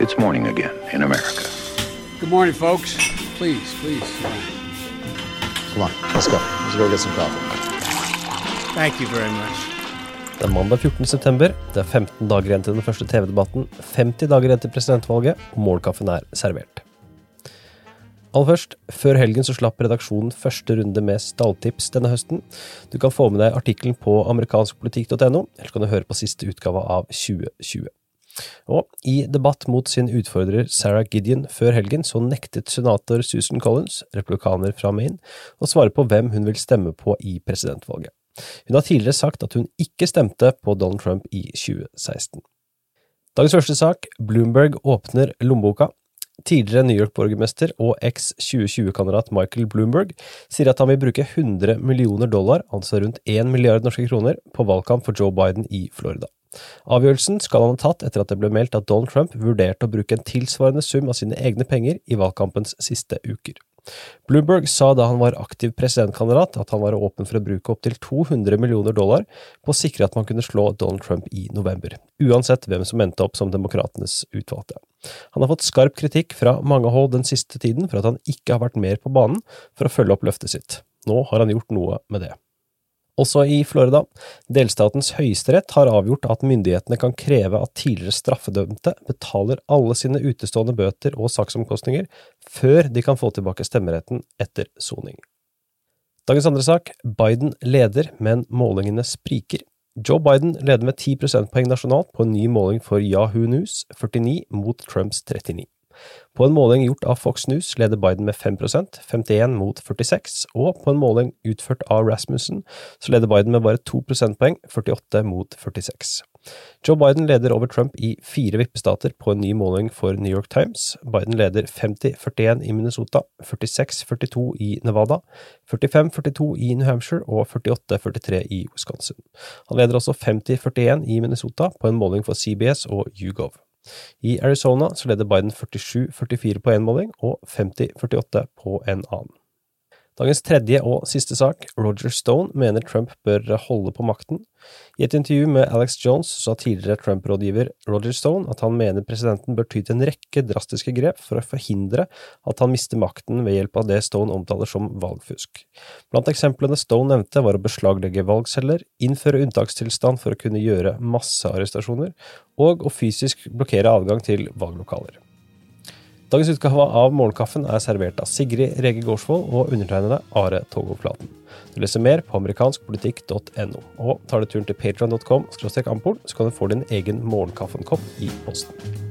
It's morning again in America. Good morning, folks. Please, please. Come on, let's go. Let's go get some coffee. Thank you very much. Det er mandag 14. september. Det er 15 dager igjen til den første TV-debatten, 50 dager igjen til presidentvalget, og målkaffen er servert. Aller først, før helgen så slapp redaksjonen første runde med stalltips denne høsten. Du kan få med deg artikkelen på amerikanskpolitikk.no, eller kan du høre på siste utgave av 2020. Og i debatt mot sin utfordrer Sarah Gideon før helgen, så nektet senator Susan Collins, republikaner fra Maine, å svare på hvem hun vil stemme på i presidentvalget. Hun har tidligere sagt at hun ikke stemte på Donald Trump i 2016. Dagens første sak, Bloomberg åpner lommeboka. Tidligere New York-borgermester og eks-2020-kandidat Michael Bloomberg sier at han vil bruke 100 millioner dollar, altså rundt 1 milliard norske kroner, på valgkamp for Joe Biden i Florida. Avgjørelsen skal han ha tatt etter at det ble meldt at Donald Trump vurderte å bruke en tilsvarende sum av sine egne penger i valgkampens siste uker. Bloomberg sa da han var aktiv presidentkandidat at han var åpen for å bruke opptil 200 millioner dollar på å sikre at man kunne slå Donald Trump i november, uansett hvem som endte opp som demokratenes utvalgte. Han har fått skarp kritikk fra mange hold den siste tiden for at han ikke har vært mer på banen for å følge opp løftet sitt. Nå har han gjort noe med det. Også i Florida. Delstatens høyesterett har avgjort at myndighetene kan kreve at tidligere straffedømte betaler alle sine utestående bøter og saksomkostninger før de kan få tilbake stemmeretten etter soning. Dagens andre sak. Biden leder, men målingene spriker. Joe Biden leder med 10 prosentpoeng nasjonalt på en ny måling for Yahoo News, 49 mot Trumps 39. På en måling gjort av Fox News leder Biden med 5% 51 mot 46, og på en måling utført av Rasmussen så leder Biden med bare 2 prosentpoeng, 48 mot 46. Joe Biden leder over Trump i fire vippestater på en ny måling for New York Times. Biden leder 50-41 i Minnesota, 46-42 i Nevada, 45-42 i New Hampshire og 48-43 i Wisconsin. Han leder også 50-41 i Minnesota på en måling for CBS og YouGov. I Arizona så leder Biden 47-44 på én måling og 50-48 på en annen. Dagens tredje og siste sak, Roger Stone mener Trump bør holde på makten. I et intervju med Alex Jones sa tidligere Trump-rådgiver Roger Stone at han mener presidenten bør ty til en rekke drastiske grep for å forhindre at han mister makten ved hjelp av det Stone omtaler som valgfusk. Blant eksemplene Stone nevnte var å beslaglegge valgceller, innføre unntakstilstand for å kunne gjøre massearrestasjoner, og å fysisk blokkere adgang til valglokaler. Dagens utgave av Morgenkaffen er servert av Sigrid Rege Gårdsvold og undertegnede Are Togo Flaten. Du leser mer på amerikanskpolitikk.no. Og tar du turen til patron.com, så kan du få din egen morgenkaffenkopp i posten.